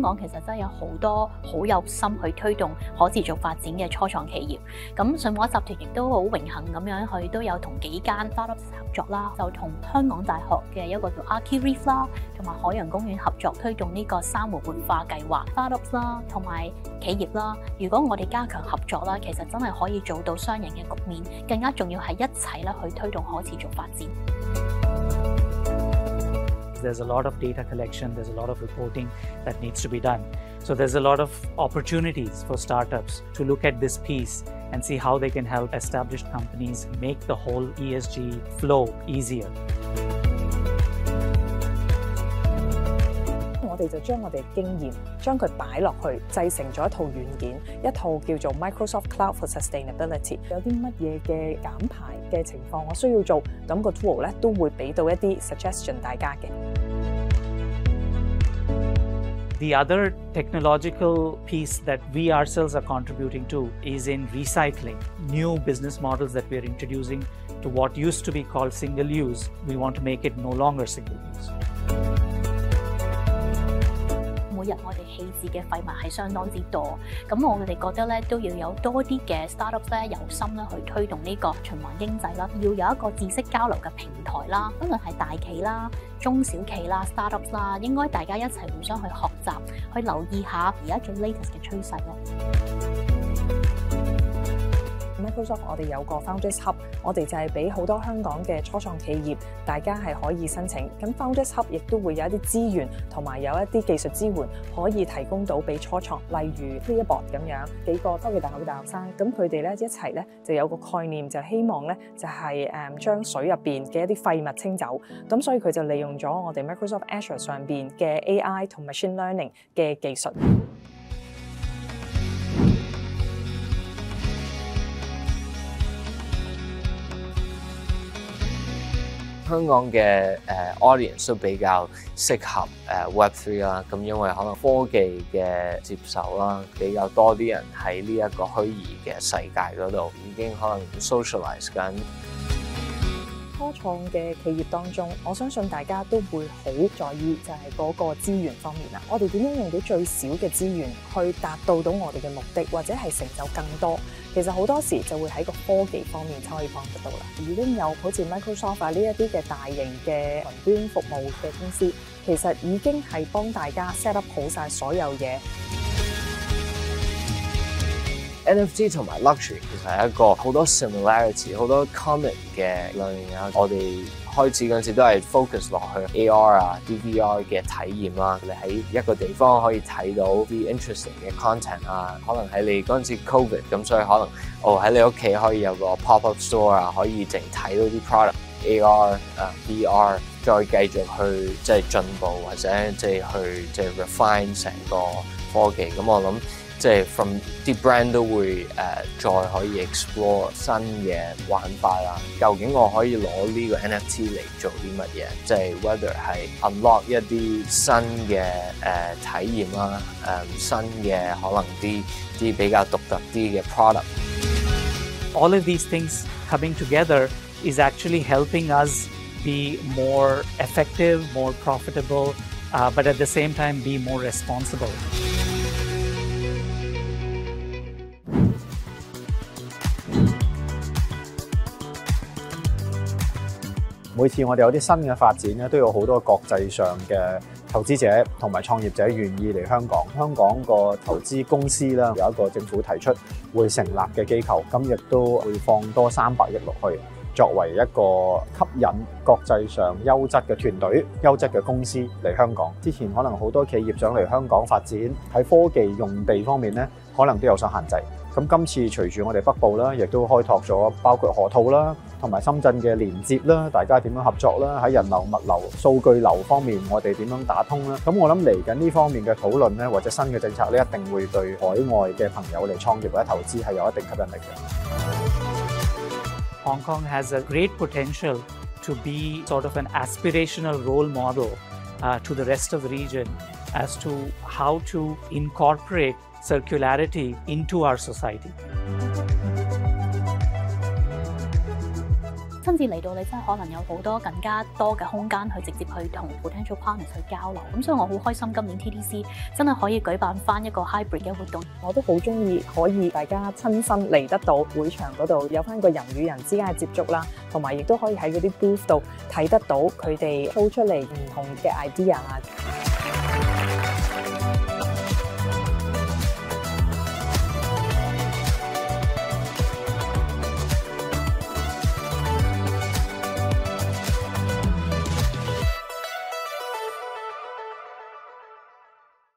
香港其實真係有好多好有心去推動可持續發展嘅初創企業，咁信和集團亦都好榮幸咁樣去都有同幾間 startup 合作啦，就同香港大學嘅一個叫 a r h i Reef 啦，同埋海洋公園合作推動呢個珊瑚活化計劃 startup 啦，同埋企業啦。如果我哋加強合作啦，其實真係可以做到雙贏嘅局面。更加重要係一齊咧去推動可持續發展。there's a lot of data collection, there's a lot of reporting that needs to be done. So there's a lot of opportunities for startups to look at this piece and see how they can help established companies make the whole ESG flow easier. 我哋就將我哋經驗，將佢擺落去，製成咗一套軟件，一套叫做 Microsoft Cloud for Sustainability。有啲乜嘢嘅減排嘅情況，我需要做，咁個 tool 咧都會俾到一啲 suggestion 大家嘅。The other technological piece that we ourselves are contributing to is in recycling. New business models that we are introducing to what used to be called single use, we want to make it no longer single use. 我哋棄置嘅廢物係相當之多，咁我哋覺得咧都要有多啲嘅 startups 咧，有心咧去推動呢個循環經濟啦，要有一個知識交流嘅平台啦，不論係大企啦、中小企啦、startups 啦，應該大家一齊互相去學習，去留意下而家最 latest 嘅趨勢咯。Microsoft 我哋有個 Founders Hub，我哋就係俾好多香港嘅初創企業，大家係可以申請。咁 Founders Hub 亦都會有一啲資源同埋有一啲技術支援，可以提供到俾初創。例如呢一波咁樣幾個科技大學嘅大學生，咁佢哋咧一齊咧就有個概念，就希望咧就係誒將水入邊嘅一啲廢物清走。咁所以佢就利用咗我哋 Microsoft Azure 上邊嘅 AI 同 Machine Learning 嘅技術。香港嘅誒 audience 都比較適合誒 Web Three 啦，咁因為可能科技嘅接受啦，比較多啲人喺呢一個虛擬嘅世界嗰度已經可能 s o c i a l i z e 緊。初创嘅企业当中，我相信大家都会好在意就系嗰个资源方面啦。我哋点样用到最少嘅资源去达到到我哋嘅目的，或者系成就更多？其实好多时就会喺个科技方面就可以帮得到啦。已经有好似 Microsoft 呢一啲嘅大型嘅云端服务嘅公司，其实已经系帮大家 set up 好晒所有嘢。NFT 同埋 luxury 其實係一個好多 similarity、好多 common 嘅類型。我哋開始嗰陣時都係 focus 落去 AR 啊、d VR 嘅體驗啦。你喺一個地方可以睇到啲 interesting 嘅 content 啊。可能喺你嗰陣時 covid 咁，所以可能哦喺你屋企可以有個 pop-up store 啊，可以淨睇到啲 product。AR 啊、VR 再繼續去即係進步，或者即係去即係 refine 成個科技。咁我諗。即係 from 啲 brand 都會誒、呃、再可以 explore 新嘅玩法啦。究竟我可以攞呢個 NFT 嚟做啲乜嘢？即係 whether 係 unlock 一啲新嘅誒、呃、體驗啦，誒、呃、新嘅可能啲啲比較獨特啲嘅 product。All of these things coming together is actually helping us be more effective, more profitable, uh, but at the same time be more responsible. 每次我哋有啲新嘅發展咧，都有好多國際上嘅投資者同埋創業者願意嚟香港。香港個投資公司啦，有一個政府提出會成立嘅機構，咁亦都會放多三百億落去，作為一個吸引國際上優質嘅團隊、優質嘅公司嚟香港。之前可能好多企業想嚟香港發展喺科技用地方面咧，可能都有所限制。咁今次隨住我哋北部啦，亦都開拓咗包括河套啦。同埋深圳嘅連接啦，大家點樣合作啦？喺人流、物流、數據流方面，我哋點樣打通啦？咁我諗嚟緊呢方面嘅討論咧，或者新嘅政策，咧一定會對海外嘅朋友嚟創業或者投資係有一定吸引力嘅。Hong Kong has a great potential to be sort of an aspirational role model to the rest of the region as to how to incorporate circularity into our society. 甚至嚟到你真係可能有好多更加多嘅空間去直接去同 potential partners 去交流，咁所以我好開心今年 TDC 真係可以舉辦翻一個 hybrid 嘅活動。我都好中意可以大家親身嚟得到會場嗰度有翻個人與人之間嘅接觸啦，同埋亦都可以喺嗰啲 booth 度睇得到佢哋 show 出嚟唔同嘅 idea。